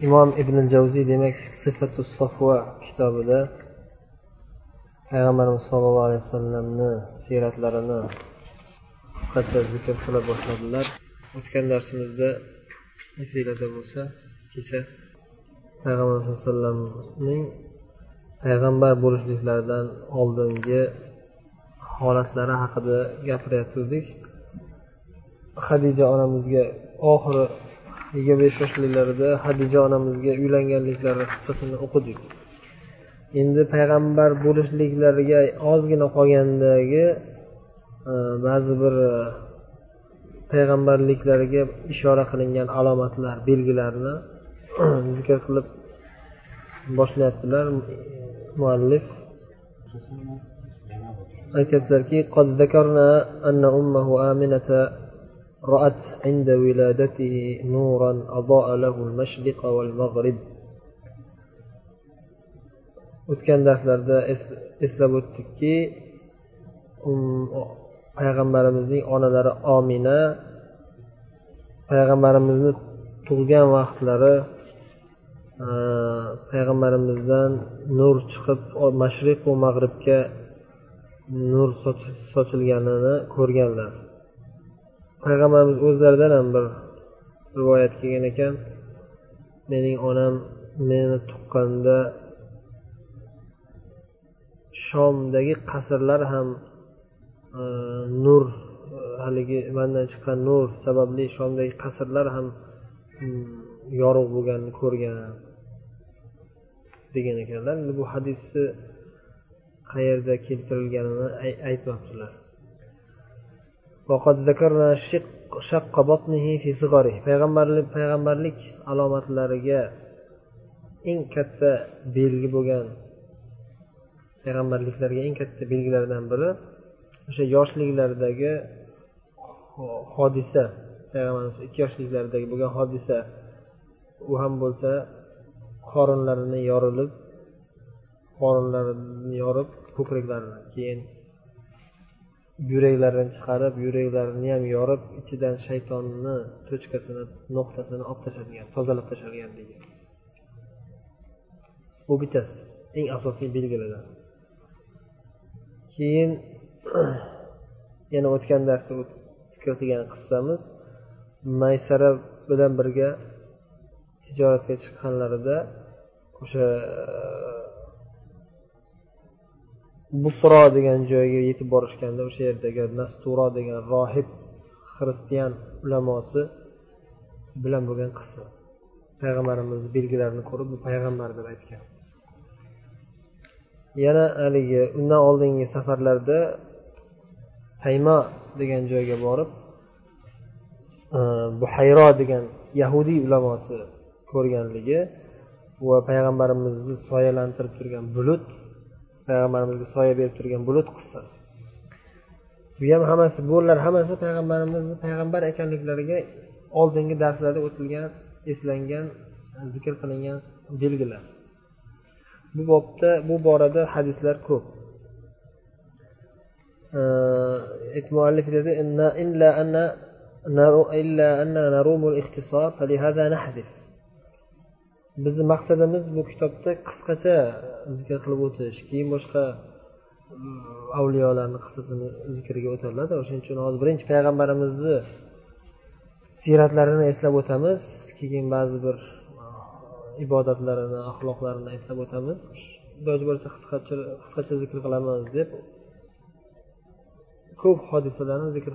imom ibn javziy demak sifatu sofva kitobida payg'ambarimiz sollallohu alayhi vasallamni siyratlarini qisqacha zikr qila boshladilar. O'tgan darsimizda esinglarda bo'lsa kecha payg'ambar sallallohu alayhi vasallamning payg'ambar bo'lishliklaridan oldingi holatlari haqida gapirayotgandik hadija onamizga oxiri yigirma besh yoshliklarida hadija onamizga uylanganliklari qissasini o'qidik. Endi payg'ambar bo'lishliklariga ozgina qolgandagi e, ba'zi bir e, payg'ambarliklariga ishora qilingan alomatlar belgilarni zikr qilib boshlayaptilar muallif. Aytyaptilarki رأت عند ولادته نورا أضاء له المشرق والمغرب o'tgan darslarda eslab o'tdikki payg'ambarimizning onalari omina payg'ambarimizni tug'gan vaqtlari payg'ambarimizdan nur chiqib mashriqu mag'ribga nur sochilganini ko'rganlar payg'ambarimiz o'zlaridan ham bir rivoyat kelgan ekan. Mening onam meni tuqqanda shomdagi qasrlar ham e, nur haligi mandan chiqqan nur sababli shomdagi qasrlar ham hmm, yorug' bo'lganini ko'rgan degan ekanlar. Endi bu hadisni qayerda keltirilganini aytmabdilar. Payg'ambarlik payg'ambarlik alomatlariga eng katta belgi bo'lgan payg'ambarliklarga eng katta belgilardan biri o'sha yoshliklaridagi hodisa. Payg'ambarimiz ikki yoshliklaridagi bo'lgan hodisa. U ham bo'lsa qorinlarini yorilib qorinlarini yorib ko'kraklarini keyin yuraklarini chiqarib yuraklarini ham yorib ichidan shaytonni to'chkasini nuqtasini olib tashlagan tozalab tashlaganligi bu bittasi eng asosiy belgilardan. Keyin yana o'tgan darsda zikr qilgan qissamiz. Maysara bilan birga tijoratga chiqqanlarida o'sha busro degan joyga yetib borishganda o'sha yerdagi nasturo degan rohib xristian ulamosi bilan bo'lgan qissa payg'ambarimizni belgilarini ko'rib bu payg'ambar deb aytgan. Yana haligi undan oldingi safarlarda tayma degan joyga borib e, buhayro degan yahudiy ulamosi ko'rganligi va payg'ambarimizni soyalantirib turgan bulut payg'ambarimizga soya berib turgan bulut qissasi. Bu ham hammasi bular hammasi payg'ambarimizni payg'ambar ekanliklariga oldingi darslarda o'tilgan eslangan zikr qilingan belgilar. Bu bobda bu borada hadislar ko'p. Muallif dedi bizni maqsadimiz bu kitobda qisqacha zikr qilib o'tish keyin boshqa avliyolarni qissasini zikriga o'tiriladi o'shaning uchun hozir birinchi payg'ambarimizni siyratlarini eslab o'tamiz keyin ba'zi bir ibodatlarini axloqlarini eslab o'tamiz. Iloji boricha qisqacha qisqacha zikr qilamiz deb ko'p hodisalarni zikr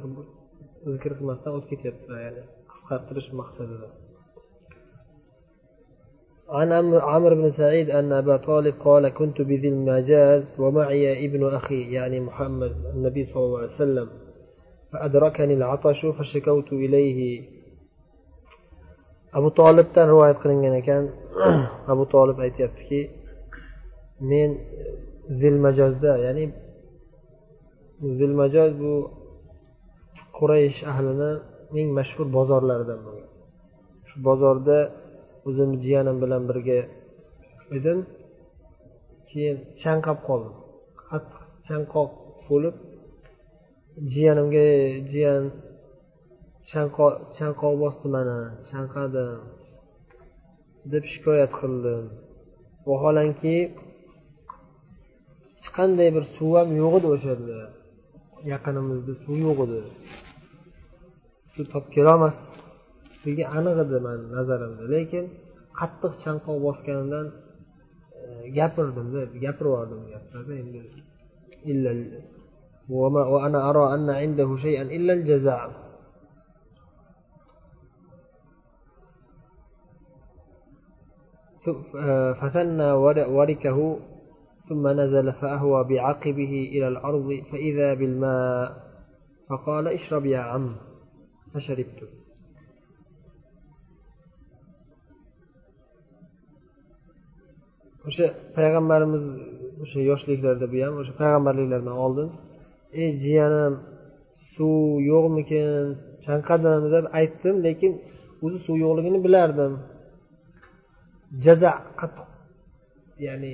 zikr qilmasdan o'tib ketyapti ya'ni qisqartirish maqsadida. عن عمرو بن سعيد أن أبا طالب قال كنت بذي المجاز ومعي ابن أخي يعني محمد النبي صلى الله عليه وسلم فأدركني العطش فشكوت إليه abu tolibdan rivoyat qilingan ekan abu tolib aytyaptiki men zilmajozda ya'ni zilmajoz bu quraysh ahlini eng mashhur bozorlaridan bo'lgan shu bozorda o'zimni jiyanim bilan birga edim. Keyin chanqab qoldim. Qattiq chanqoq bo'lib jiyanimga jiyan chanqoq bosdi mani chanqadim deb shikoyat qildim. Vaholanki hech qanday bir suv ham yo'q edi o'sha yerda. Yaqinimizda suv yo'q edi. Suv topib kelolmasligi aniq edi mani nazarimda lekin qattiq chanqoq bosganidan e, gapirdimda gapirib yubordim gaplarni endi فثنى وركه ثم نزل فأهوى بعقبه إلى الأرض فإذا بالماء فقال اشرب يا عم فشربت o'sha payg'ambarimiz o'sha yoshliklarida bu ham o'sha payg'ambarliklaridan oldin ey jiyanim suv yo'qmikin? Chanqadim deb aytdim lekin o'zi suv yo'qligini bilardim. Jaza qattiq ya'ni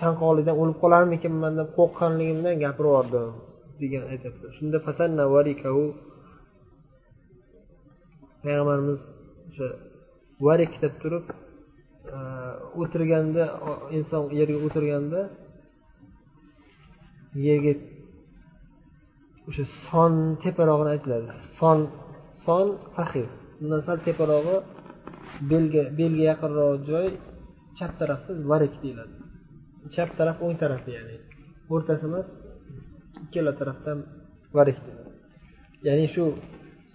chanqoqlikdan o'lib qolarmikinman deb qo'rqqanligimdan gapirib yubordim degan aytyapti. Shunda payg'ambarimiz o'sha varik deb turib o'tirganda inson yerga o'tirganda yerga o'sha son teparog'ini aytiladi. Son son fahir undan sal teparog'i belga belga yaqinroq joy chap tarafda varik deyiladi. Chap taraf o'ng tarafi ya'ni o'rtasi emas ikkala tarafdan varik ya'ni shu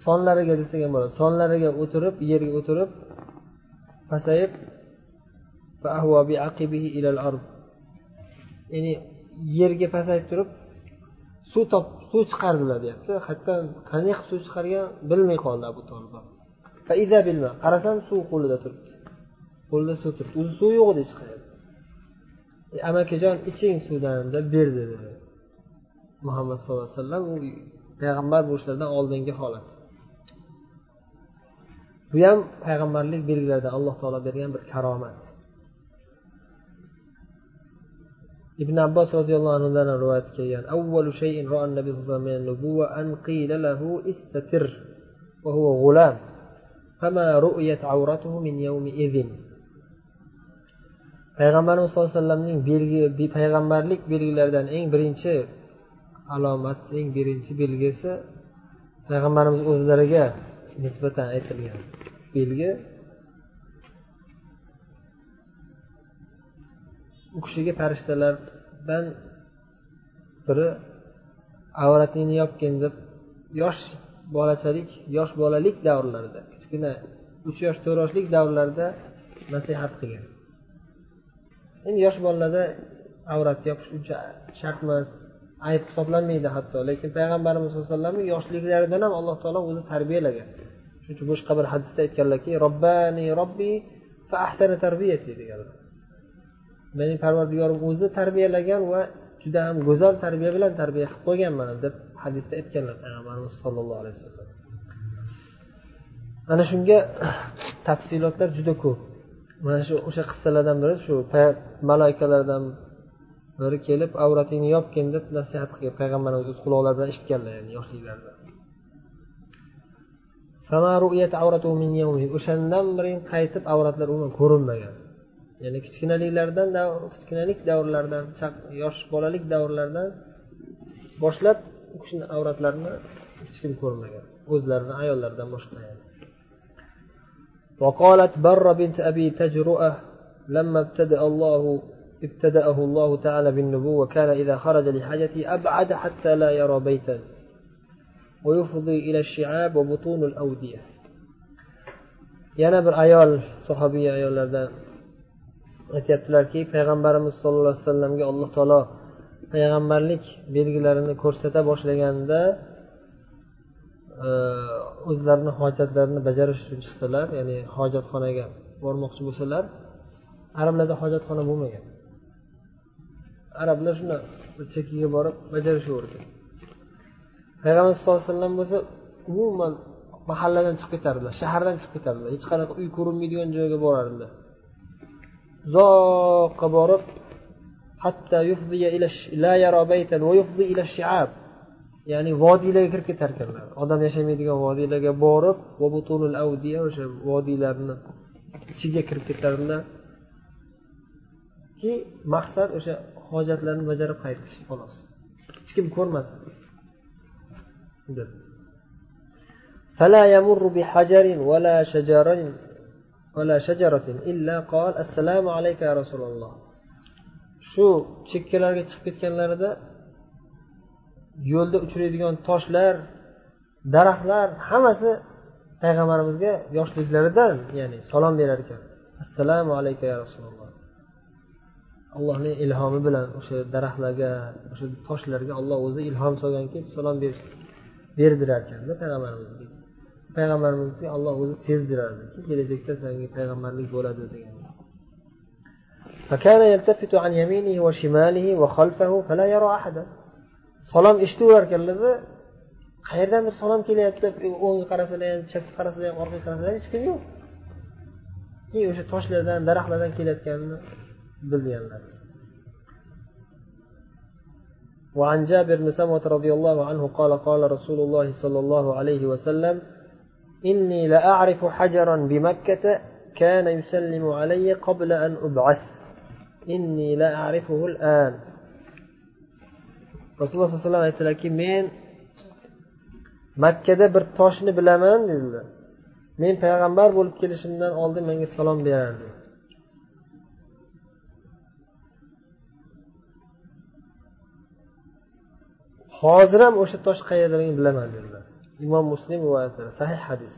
sonlariga desak ham bo'ladi. Sonlariga o'tirib yerga o'tirib pasayib ya'ni yerga pasayib turib suv top suv chiqardilar deyapti. Hatto qanday qilib suv chiqargan bilmay qoldi abu tolib qarasam suv qo'lida turibdi. Qo'lida suv turibdi. O'zi suv yo'q edi hech qayerda amakijon iching suvdan deb berdi dedi. Muhammad sallallohu alayhi vasallam u payg'ambar bo'lishlaridan oldingi holat. Bu ham payg'ambarlik belgilaridan alloh taolo bergan bir karomat. Ibn abbos roziyallohu anhudan rivoyat kelgan avvalu shayin ro'a nabiy sallallohu alayhi vasallam an qila lahu istatir va huwa g'ulam fama ru'yat awratuhu min yawmi idhin. Payg'ambarimiz sallallohu alayhi vasallamning belgi payg'ambarlik belgilaridan eng birinchi alomat eng birinchi belgisi payg'ambarimiz o'zlariga nisbatan aytilgan belgi. U kishiga farishtalardan biri avratingni yopgin deb yosh bolachalik yosh bolalik davrlarida kichkina uch yosh to'rt yoshlik davrlarida nasihat qilgan. Endi yosh bolalarda avrat yopish uncha shart emas ayb hisoblanmaydi hatto lekin payg'ambarimiz sallallohu alayhi vasallamni yoshliklaridan ham alloh taolo o'zi tarbiyalagan. Shuning uchun boshqa bir hadisda aytganlarki robbani robbi fa ahsana tarbiyati deganlar. Meni parvardigorim o'zi tarbiyalagan va juda ham go'zal tarbiya bilan tarbiya qilib qo'ygan mani deb hadisda aytganlar payg'ambarimiz sollallohu alayhi vasallam. Ana shunga tafsilotlar juda ko'p. Mana shu o'sha qissalardan biri shu malaikalardan biri kelib avratingni yopgin deb nasihat qilgan payg'ambarimiz o'z quloqlari bilan eshitganlar ya'ni yoshliklarida o'shandan beri qaytib avratlar umuman ko'rinmagan. ya'ni kichkinaliklardan kichkinalik davrlaridan yosh bolalik davrlaridan boshlab u kishini avratlarini hech kim ko'rmagan o'zlarini ayollaridan boshqa وقالت بر بنت أبي تجرؤة لما ابتدأ الله ابتدأه الله تعالى بالنبوة كان إذا خرج لحاجته أبعد حتى لا يرى بيتا ويفضي إلى الشعاب وبطون الأودية yana bir ayol sahobiy ayollardan aytyaptilarki payg'ambarimiz sollallohu alayhi vasallamga alloh taolo payg'ambarlik belgilarini ko'rsata boshlaganda e, o'zlarini hojatlarini bajarish uchun chiqsalar ya'ni hojatxonaga bormoqchi bo'lsalar arablarda hojatxona bo'lmagan. Arablar shunday bir chekkaga borib bajarishaverdi payg'ambar sallallohu alayhi vasallam bo'lsa umuman mahalladan chiqib ketardilar shahardan chiqib ketardilar. Hech qanaqa uy ko'rinmaydigan joyga borardilar. uzoqqa borib ya'ni vodiylarga kirib ketar ekanlar odam yashamaydigan vodiylarga borib o'sha vodiylarni ichiga kirib ketadilar ki maqsad o'sha hojatlarni bajarib qaytish xolos hech kim ko'rmasin deb فلا يمر بحجر ولا شجر ولا شجرة إلا قال السلام عليك يا رسول الله shu chekkalarga chiqib ketganlarida yo'lda uchraydigan toshlar daraxtlar hammasi payg'ambarimizga yoshliklaridan ya'ni salom berar ekan assalomu alayka ya rasululloh allohni ilhomi bilan o'sha daraxtlarga o'sha toshlarga olloh o'zi ilhom solganki salom berish berdirar ekanda payg'ambarimizga payg'ambarimizga olloh o'zi sezdirardiki kelajakda senga payg'ambarlik bo'ladi degan فكان يلتفت عن يمينه وشماله وخلفه فلا يرى أحدا salom eshitaverar ekanlarda qayerdandir salom kelyapti o'ngga qarasalar ham chapga qarasalar ham orqaga qarasalar ham hech kim yo'q keyin o'sha toshlardan daraxtlardan kelayotganini bilganlar وعن جابر بن سمرة رضي الله عنه قال قال رسول الله صلى الله عليه وسلم إني لأعرف حجرا بمكة كان يسلم علي قبل أن أبعث إني لأعرفه الآن rasululloh sallallohu alayhi vasallam aytdilarki men makkada bir toshni bilaman dedilar men payg'ambar bo'lib kelishimdan oldin menga salom berardi hozir ham o'sha tosh qayerdaligini bilaman dedilar Imom muslim rivoyatlari sahih hadis.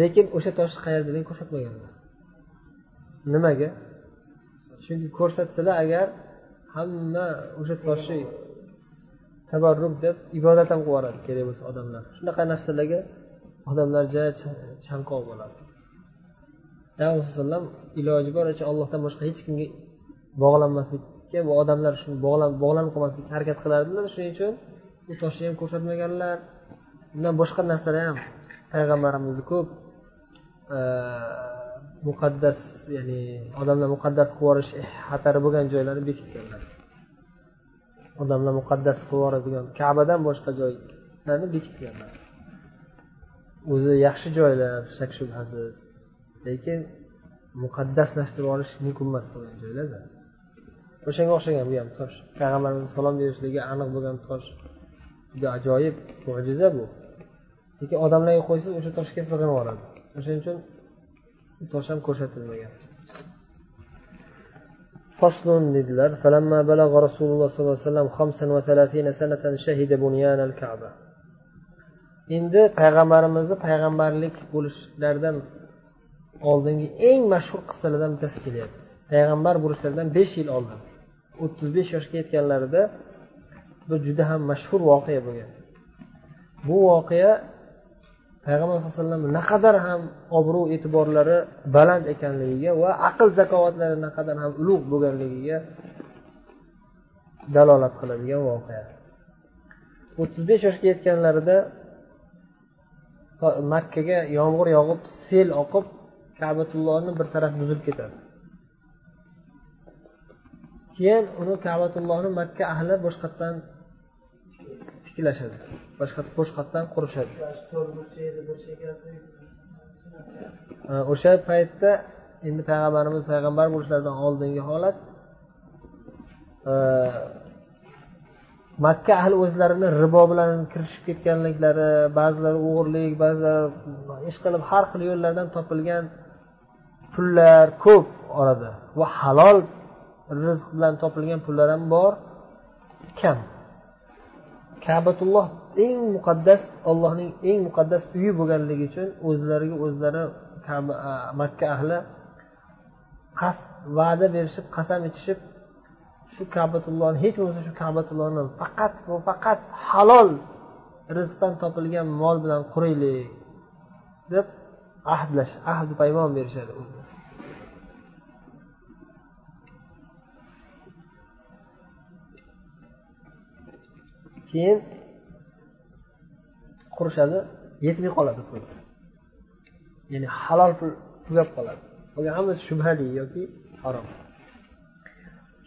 Lekin o'sha toshni qayerdaligini ko'rsatmaganlar. Nimaga? Chunki ko'rsatsalar agar hamma o'sha toshni tabarruk deb ibodat ham qilib yuboradi kerak bo'lsa odamlar. Shunaqa narsalarga odamlar ja chanqoq bo'ladi. Payg'ambar sallallohu alayhi vasallam iloji boricha allohdan boshqa hech kimga bog'lanmaslik bog'lanmaslikka bu odamlar shuni bog'lanib qolmaslikka harakat qilardilar. Shuning uchun u toshni ham ko'rsatmaganlar. Undan boshqa narsalar ham payg'ambarimizni ko'p e, muqaddas ya'ni odamlar muqaddas qilib yuborish xatari bo'lgan joylarni bekitganlar. Odamlar muqaddas qilib yuboradigan kabadan boshqa joylarni bekitganlar. O'zi yaxshi joylar shak shubhasiz lekin muqaddaslashtirib olish mumkin emas bo'lgan joylarda o'shanga o'xshagan bu ham tosh payg'ambarimizga salom berishligi aniq bo'lgan tosh juda ajoyib mo'jiza bu lekin odamlarga qo'ysa o'sha toshga sig'inib oladi o'shaning uchun tosh ham ko'rsatilmagan فصل dedilar فلما بلغ رسول الله صلى الله عليه وسلم خمسا وثلاثين سنة شهد بنيان الكعبة endi payg'ambarimizni payg'ambarlik bo'lishlaridan oldingi eng mashhur qissalardan bittasi kelyapti payg'ambar bo'lishlaridan besh yil oldin O'ttiz besh yoshga yetganlarida bir juda ham mashhur voqea bo'lgan. Bu voqea payg'ambar sallallohu alayhi vasallam naqadar ham obro' e'tiborlari baland ekanligiga va aql zakovatlari naqadar ham ulug' bo'lganligiga dalolat qiladigan voqea. O'ttiz besh yoshga yetganlarida makkaga yomg'ir yog'ib sel oqib kabatullohni bir tarafi buzilib ketadi. Keyin uni kabatullohni makka ahli boshqatdan tiklashadi. Boshqa boshqatdan qurishadi. O'sha paytda endi payg'ambarimiz payg'ambar bo'lishlaridan oldingi holat makka ahli o'zlarini ribo bilan kirishib ketganliklari ba'zilari o'g'irlik ba'zilari ishqilib har xil yo'llardan topilgan pullar ko'p orada va halol rizq bilan topilgan pullar ham bor. Kam. Kabatulloh eng muqaddas ollohning eng muqaddas uyi bo'lganligi uchun o'zlariga o'zlari makka ahli va'da berishib qasam ichishib shu kabatullohni hech bo'lmasa shu kabatullohni faqat va faqat halol rizqdan topilgan mol bilan quraylik deb ahdlash ahdi paymon berishadi. Keyin qurishadi yetmay qoladi pul. Ya'ni halol pul tugab qoladi. Qolgan hammasi shubhali yoki harom.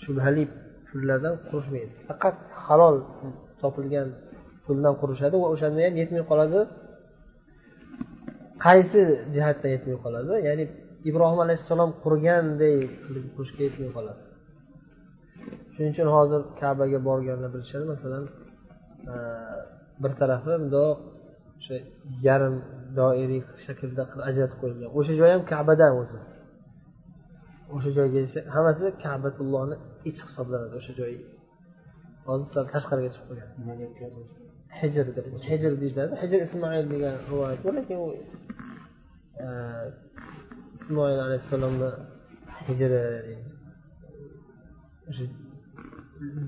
Shubhali pullardan qurishmaydi. Faqat halol topilgan puldan qurishadi va o'shanda ham yetmay qoladi. Qaysi jihatdan yetmay qoladi? Ya'ni ibrohim alayhissalom qurganday qilib qurishga yetmay qoladi. Shuning uchun hozir kabaga borganlar bilishadi masalan bir tarafi bundoq o'sha yarim doiriy shaklda qilib ajratib qo'yilgan. O'sha joy ham kabadan o'zi. O'sha joyga hammasi kabatullohni ichi hisoblanadi o'sha joy. Hozir sal tashqariga chiqib qolgan. Hijr deb hijr deyiladi. Hijr ismoil degan rivoyat bor lekin u e, ismoil alayhissalomni hijri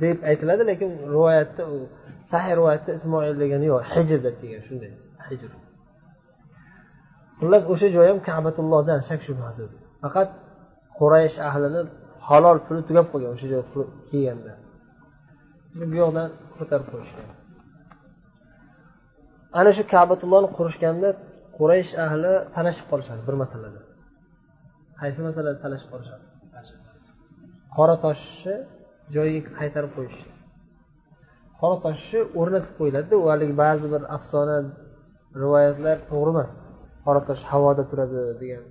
deb aytiladi lekin rivoyatda u sahiy rivoyatda ismoil degani yo'q. Hijr deb kelgan shunday. Hijr. Xullas o'sha joy ham kabatullohdan shak shubhasiz. Faqat quraysh ahlini halol puli tugab qolgan o'sha joyga kelganda. Bu yoqdan ko'tarib qo'yishgan ana shu kabatullohni qurishganda quraysh ahli talashib qolishadi bir masalada. Qaysi masalada talashib qolishadi? Qora toshni joyiga qaytarib qo'yish qora toshni o'rnatib qo'yiladida u haligi ba'zi bir afsona rivoyatlar to'g'ri emas. Qora tosh havoda turadi degan.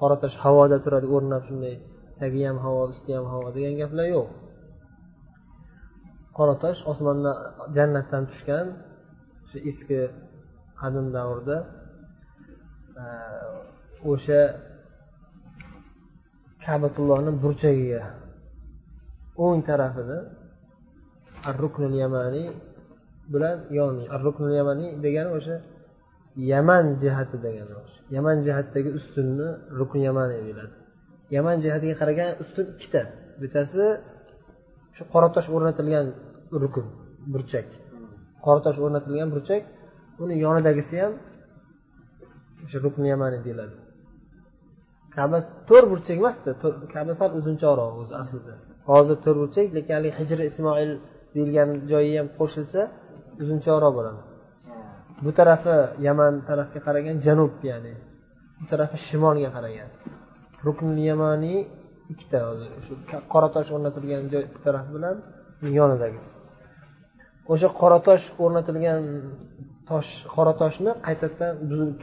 Qora tosh havoda turadi o'rnab shunday tagi ham havo usti ham havo degan gaplar yo'q. Qora tosh osmondan jannatdan tushgan o'sha eski qadim davrda e, o'sha kabatullohni burchagiga o'ng tarafida ar ruknul yamaniy bilan yoni ar ruknul yamaniy degani o'sha yaman jihati degani yaman jihatdagi ustunni rukn yamaniy deyiladi. Yaman jihatiga qaragan ustun ikkita. Bittasi shu qora tosh o'rnatilgan rukn burchak. Qora tosh o'rnatilgan burchak uni yonidagisi ham o'sha rukn yamaniy deyiladi. Kaba to'rt burchak emasda kaba sal uzunchoqroq o'zi aslida. Hozir to'rt burchak lekin haligi hijri ismoil deyilgan joyi ham qo'shilsa uzunchoqroq bo'ladi. Bu tarafi yaman tarafga qaragan janub ya'ni. Bu tarafi shimolga qaragan. Ruknul yamaniy ikkita shu qora tosh o'rnatilgan joy taraf bilan yonidagisi. O'sha qora tosh o'rnatilgan tosh qora toshni qaytadan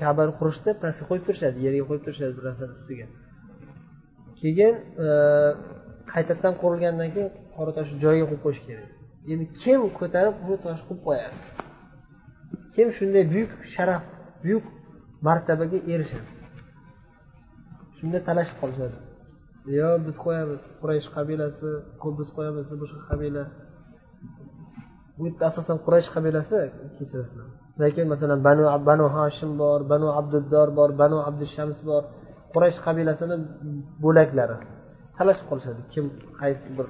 kabani qurishda pastga qo'yib turishadi yerga qo'yib turishadi bir narsani ustiga. Keyin e, qaytadan qurilgandan keyin qora toshni joyiga qo'yib qo'yish kerak. Endi kim ko'tarib uni toshni qo'yib qo'yadi? Kim shunday buyuk sharaf buyuk martabaga erishadi? Shunda talashib qolishadi. Yo biz qo'yamiz quraysh qabilasi biz qo'yamiz boshqa qabila. Bu yerda asosan quraysh qabilasi kechirasizlar. Lekin masalan banu banu hoshim bor banu abduddor bor banu abdushams bor. Quraysh qabilasini bo'laklari. Talashib qolishadi kim qaysi bir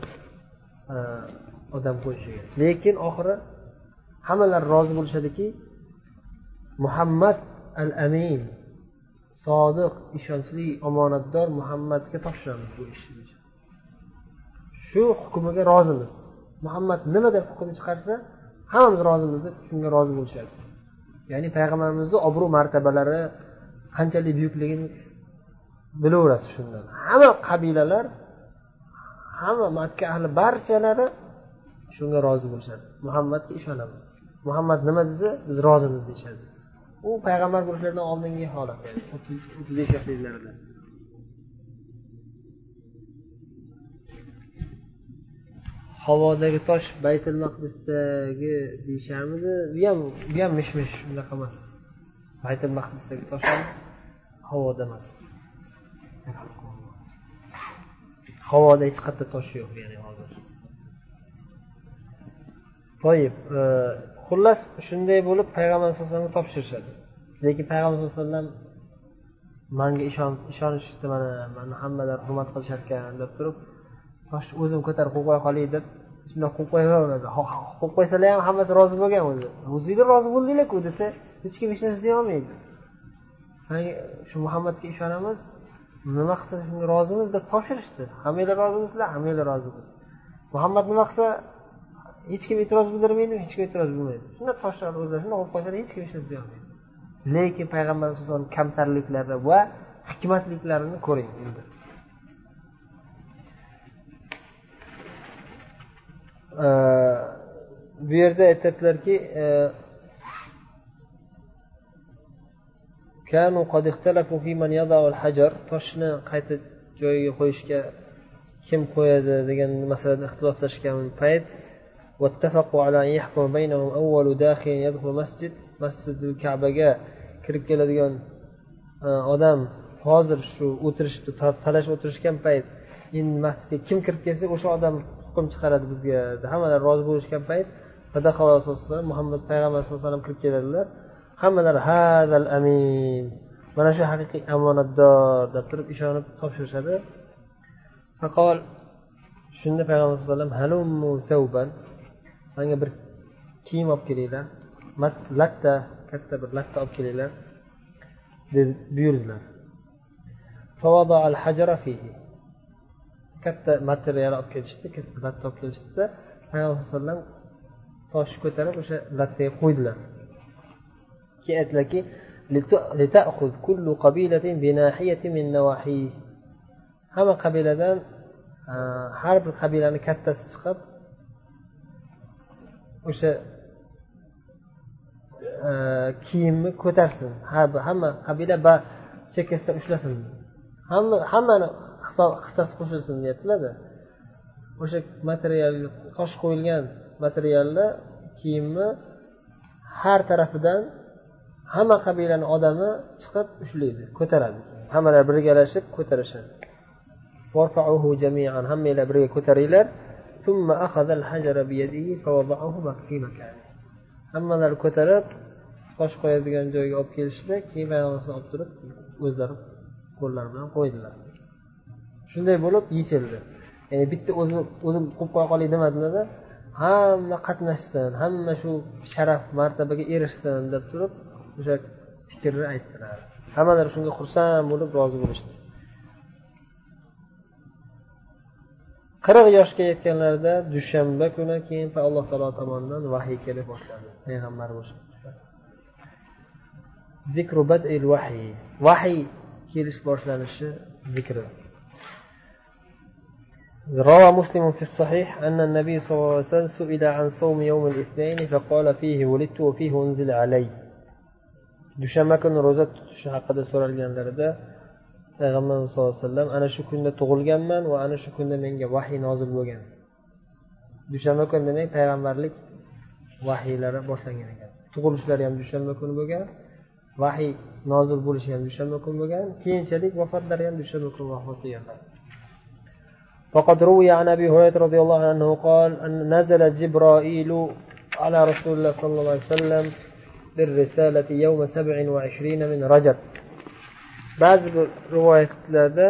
e, odam qo'yishiga lekin oxiri hammalari rozi bo'lishadiki muhammad al amin sodiq ishonchli omonatdor muhammadga topshiramiz bu ishni shu hukmiga rozimiz. Muhammad nima deb hukm chiqarsa hammamiz rozimiz deb shunga rozi bo'lishadi. Ya'ni payg'ambarimizni obro' martabalari qanchalik buyukligini bilaverasiz shundan. Hamma qabilalar hamma makka ahli barchalari shunga rozi bo'lishadi. Muhammadga ishonamiz. Muhammad nima desa biz rozimiz deyishadi. U payg'ambar bo'lishlaridan oldingi holat. O'ttiz besh yoshliklarida havodagi tosh baytil maqdisdagi deyisharmidi? Bu ham bu ham mish mish unaqa emas. Baytil maqdisdagi tosh ham havoda emas. Havoda hech qayerda tosh yo'q ya'ni hozir toyib e, xullas shunday bo'lib payg'ambar sallallohu alayhi vasallamga topshirishadi. Lekin payg'ambar sallallohu alayhi vasallam manga ishonishdi mana mani hammalar hurmat qilisharkan deb turib toshni o'zim ko'tarib qo'yib qo'ya qolay deb shundoq qo'yib qo'yaveradi qo'yib qo'ysalar ham hammasi rozi bo'lgan o'zi. O'zinglar rozi bo'ldinglarku desa hech kim hech narsa deyolmaydi sanga shu muhammadga ishonamiz nima qilsa shunga rozimiz deb topshirishdi. Hammanglar rozimisizlar hammanglar rozimiz. Muhammad nima qilsa hech kim e'tiroz bildirmaydi hech kim e'tiroz bilmaydi shunday toshlarni o'zlari shunday olib qo'ysalar hech kim hech narsa deyolmaydi lekin payg'ambar alayhisalomni kamtarliklari va hikmatliklarini ko'ring endi. Bu yerda aytyaptilarki e, toshni qayta joyiga qo'yishga kim qo'yadi degan masalada ixtiloflashgan payt واتفقوا على أن يحكم بينهم أول داخل يدخل مسجد مسجد الكعبة kirib keladigan odam hozir shu o'tirishni talashib o'tirishgan payt endi masjidga kim kirib kelsa o'sha odam hukm chiqaradi bizga hammalar rozi bo'lishgan payt muhammad payg'ambar sallallohu alayhi vasallam kirib keladilar hammalari hadal amin mana shu haqiqiy omonatdor deb turib ishonib topshirishadi faqol shunda payg'ambar sallallohu alayhi vasallam manga bir kiyim olib kelinglar? Latta katta bir latta olib kelinglar deb buyurdilar. Katta material olib kelishdi katta latta olib kelishdida payg'ambar alayhi vasallam toshni ko'tarib o'sha lattaga qo'ydilar. Keyin aytdilarki hamma qabiladan har bir qabilani kattasi chiqib o'sha e, kiyimni ko'tarsin. Hamma qabila chekkasidan ushlasin. Hamma hammani hissasi qo'shilsin deyaptilarda o'sha material tosh qo'yilgan materialni kiyimni har tarafidan hamma qabilani odami chiqib ushlaydi ko'taradi. Hammalar birgalashib ko'tarishadi. Hammanglar birga ko'taringlar. Hammalari ko'tarib tosh qo'yadigan joyga olib kelishdi keyin payg'ambar olib turib o'zlari qo'llari bilan qo'ydilar shunday bo'lib yechildi ya'ni bitta o'zi o'zim qo'yib qo'ya qolay demadilarda hamma qatnashsin hamma shu sharaf martabaga erishsin deb turib o'sha fikrni aytdilar hammalari shunga xursand bo'lib rozi bo'lishdi qirq yoshga yetganlarida dushanba kuni keyin alloh taolo tomonidan vahiy kela boshladi payg'ambar vahiy vahiy kelish boshlanishi zikri روى مسلم في الصحيح أن النبي صلى الله عليه وسلم سئل عن صوم يوم الاثنين فقال فيه ولدت وفيه أنزل علي dushanba kuni ro'za tutishi haqida so'ralganlarida payg'ambarimiz sallallohu alayhi vasallam ana shu kunda tug'ilganman va ana shu kunda menga vahiy nozil bo'lgan dushanba kuni demak payg'ambarlik vahiylari boshlangan ekan tug'ilishlari ham dushanba kuni bo'lgan vahiy nozil bo'lishi ham dushanba kuni bo'lgan keyinchalik vafotlari ham dushanba kuni vafot qilganlar وقد روي عن ابي هريره رضي الله عنه قال ان نزل جبرائيل على رسول الله صلى الله عليه وسلم بالرسالة يوم سبع وعشرين من رجب ba'zi bir rivoyatlarda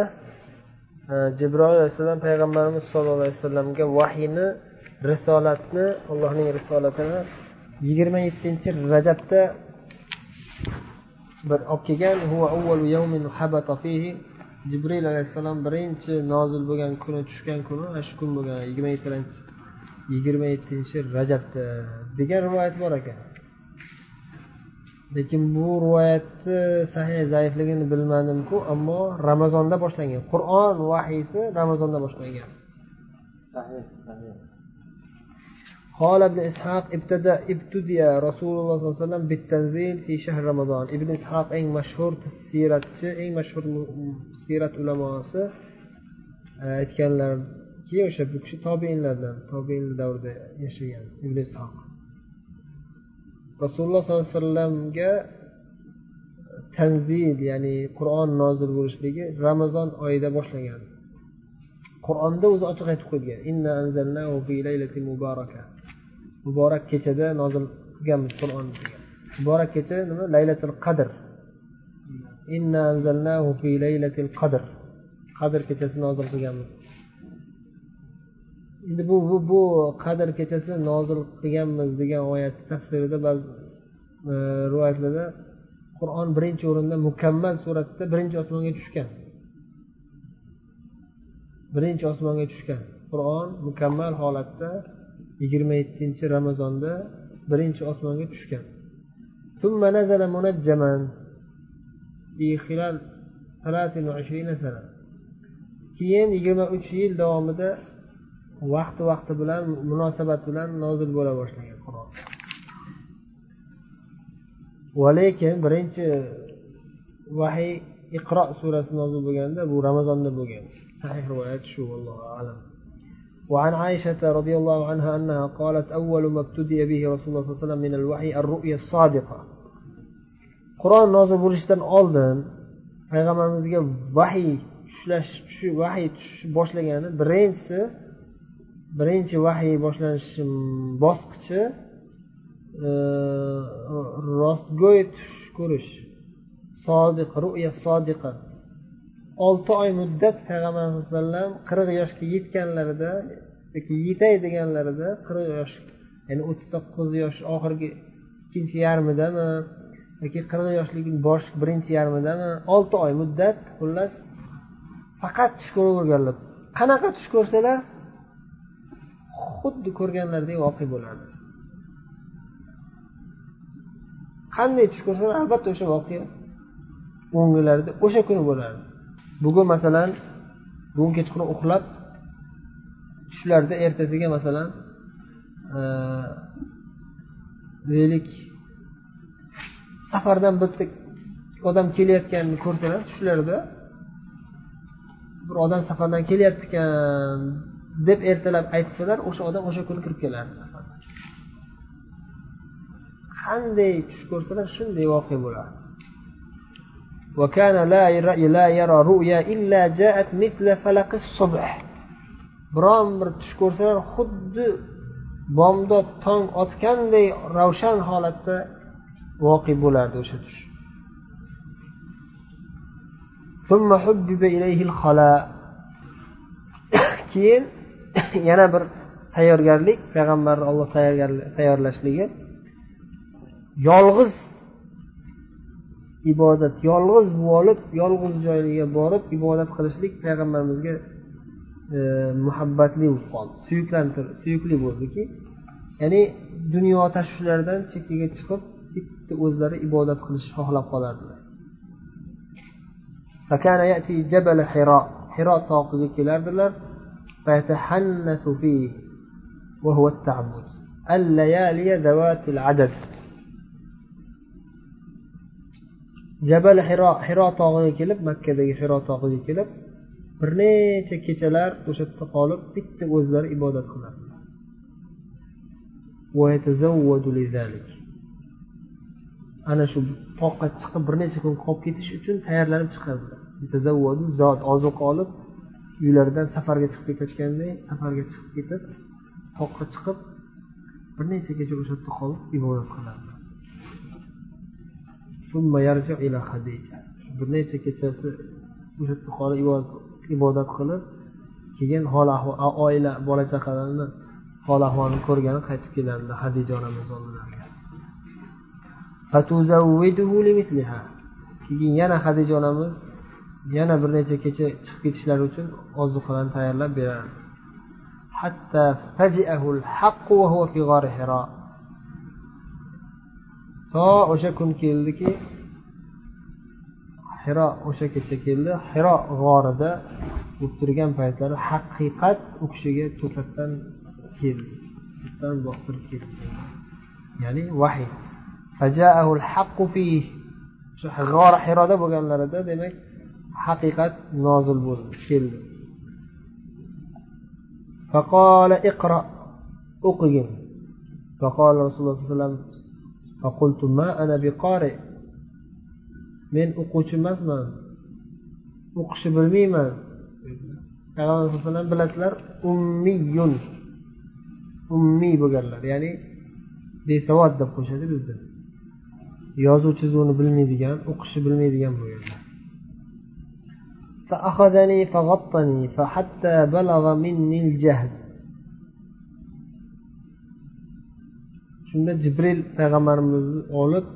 e, jibroil alayhissalom payg'ambarimiz sollallohu alayhi vasallamga vahiyni risolatni allohning risolatini yigirma yettinchi rajabda bir olib kelgan. Jibril alayhissalom birinchi nozil bo'lgan kuni tushgan kuni ana shu kun bo'lgan yigirma yettinchi yigirma yettinchi rajabda degan rivoyat bor ekan. lekin bu rivoyatni sahih zaifligini bilmadimku ammo ramazonda boshlangan qur'on vahiysi ramazonda boshlangan sahih sahih قال ابن إسحاق ابتدأ ابتدأ رسول الله صلى الله عليه وسلم بالتنزيل في شهر رمضان ابن إسحاق إن مشهور سيرة إن مشهور سيرة علماء aytganlarki o'sha bu kishi tobeinlardan tobein davrida yashagan ibn ishoq rasululloh sollallohu alayhi vasallamga tanzil ya'ni qur'on nozil bo'lishligi ramazon oyida boshlangan qur'onda o'zi ochiq aytib qo'ygan muborak kechada nozil qilganmiz qur'on muborak kecha nima? Laylatul qadr. Qadr. Qadr kechasi nozil qilganmiz. Endi bu bu bu qadr kechasi nozil qilganmiz degan oyat tafsirida ba'zi e, rivoyatlarda qur'on birinchi o'rinda mukammal suratda birinchi osmonga tushgan. Birinchi osmonga tushgan. Qur'on mukammal holatda yigirma yettinchi ramazonda birinchi osmonga tushgan. Keyin yigirma uch yil davomida vaqti vaqti bilan munosabat bilan nozil bo'la boshlagan qur'on va lekin birinchi vahiy iqro surasi nozil bo'lganda bu ramazonda bo'lgan sahih rivoyat shu allohu alam وعن عائشة رضي الله عنها أنها قالت أول ما ابتدئ به رسول الله صلى الله عليه وسلم من الوحي الرؤيا الصادقة قرآن نازل bo'lishidan oldin payg'ambarimizga vahiy tushlash vahiy tushish boshlagani birinchisi birinchi vahiy boshlanishi bosqichi e, rostgo'y tush ko'rish. Sodiq ruya sodiqa. Olti oy muddat payg'ambar alayhi vasallam qirq yoshga yetganlarida yoki yetay deganlarida qirq yosh ya'ni o'ttiz to'qqiz yosh oxirgi ikkinchi yarmidami yoki qirq yoshlik bosh birinchi yarmidami olti oy muddat xullas faqat tush ko'rganlar qanaqa tush ko'rsalar xuddi ko'rganlaridek voqea bo'ladi qanday tush ko'rsalar albatta o'sha voqea o'nglarida o'sha kuni bo'lardi. Bugun masalan bugun kechqurun uxlab tushlarida ertasiga masalan deylik safardan bitta odam kelayotganini ko'rsalar tushlarida bir odam safardan kelyapti ekan deb ertalab aytsalar o'sha odam o'sha kuni kirib kelardi qanday tush ko'rsalar shunday voqea bo'lardi وكان لا لا يرى رؤيا إلا جاءت مثل فلق الصبح biron bir tush ko'rsalar xuddi bomdod tong otganday ravshan holatda voqe bo'lardi o'sha tush keyin yana bir tayyorgarlik payg'ambarni olloh tayyorlashligi. Yolg'iz ibodat yolg'iz bo'lib yolg'iz joyga borib ibodat qilishlik payg'ambarimizga e, muhabbatli bo'lib qoldi suyuklantir suyukli bo'ldiki. Ya'ni dunyo tashvishlaridan chekkaga chiqib bitta o'zlari ibodat qilishni xohlab qolardilar. Hiro tog'iga kelardilar. وهو التعبد الليالي ذوات العدد jabal hiro hiro tog'iga kelib makkadagi hiro tog'iga kelib bir necha kechalar o'sha yerda qolib bitta o'zlari ibodat qiladilar ana shu toqqa chiqib bir necha kun qolib ketish uchun tayyorlanib chiqadilar zot ozuqa olib uylaridan safarga chiqib ketayotganday safarga chiqib ketib toqqa chiqib bir necha kecha o'sha yerda qolib ibodat qiladilar bir necha kechasi o'sha yerda qolib ibodat qilib keyin hol ahvol oila bola chaqalarni hol ahvolini ko'rgani qaytib keladilar hadija onamiz oldilariga. Keyin yana hadija onamiz yana bir necha kecha chiqib ketishlari uchun ozuqalarni tayyorlab berardi حتى فجأه الحق وهو في غار حراء to o'sha kun keldiki hiro o'sha kecha keldi hiro g'orida bo'lib turgan paytlari haqiqat u kishiga to'satdan keldi to'satdan bostirib keldi ya'ni vahiy o'sha g'or hiroda bo'lganlarida demak haqiqat nozil bo'ldi keldi. Faqola iqro o'qigin. Faqola rasululloh sallallohu alayhi vasallam men o'quvchi emasman o'qishni bilmayman. Payg'ambar alayhi vasallam bilasizlar ummiyun ummiy bo'lganlar ya'ni besavod deb qo'yishadi bizda. Yozuv chizuvni bilmaydigan o'qishni bilmaydigan bo'lganlar. فأخذني فغطني فحتى بلغ مني الجهد shunda jibril payg'ambarimizni olib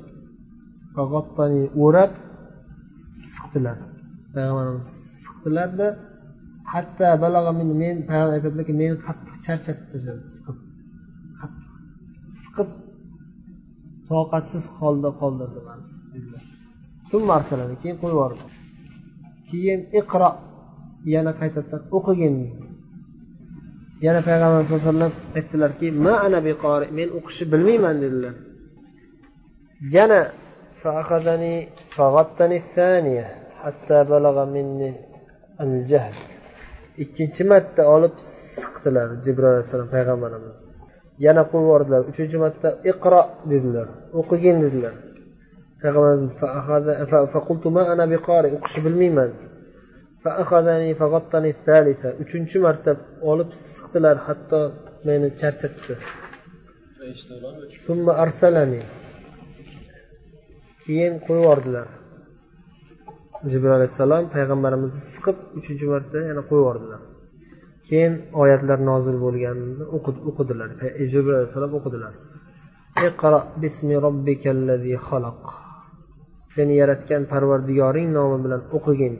o'rab siqdilar payg'ambarimiz siqdilarda hatto balag'a men payg'ambar aytadilarki meni qattiq charchatib tashladi siqib siqib toqatsiz holda qoldirdi mani keyin qo'yib yubordi keyin iqro yana qaytadan o'qigin yana payg'ambar sallallohu alayhi vasallam aytdilarki ma ana men o'qishni bilmayman dedilar yana فأخذني فغطني الثانية حتى بلغ مني الجهل ikkinchi marta olib siqdilar jibril alayhissalom payg'ambarimiz yana qo'yib yubordilar uchinchi marta iqro dedilar o'qigin dedilar Payg'ambarimiz o'qishni bilmayman. Uchinchi marta olib siqdilar hatto meni charchatdi. Keyin qo'yib yubordilar. Jibril alayhissalom payg'ambarimizni siqib uchinchi marta yana qo'yib yubordilar. Keyin oyatlar nozil bo'lganini o'qidilar. Jibril alayhissalom o'qidilar. Seni yaratgan parvardigoring nomi bilan o'qigin.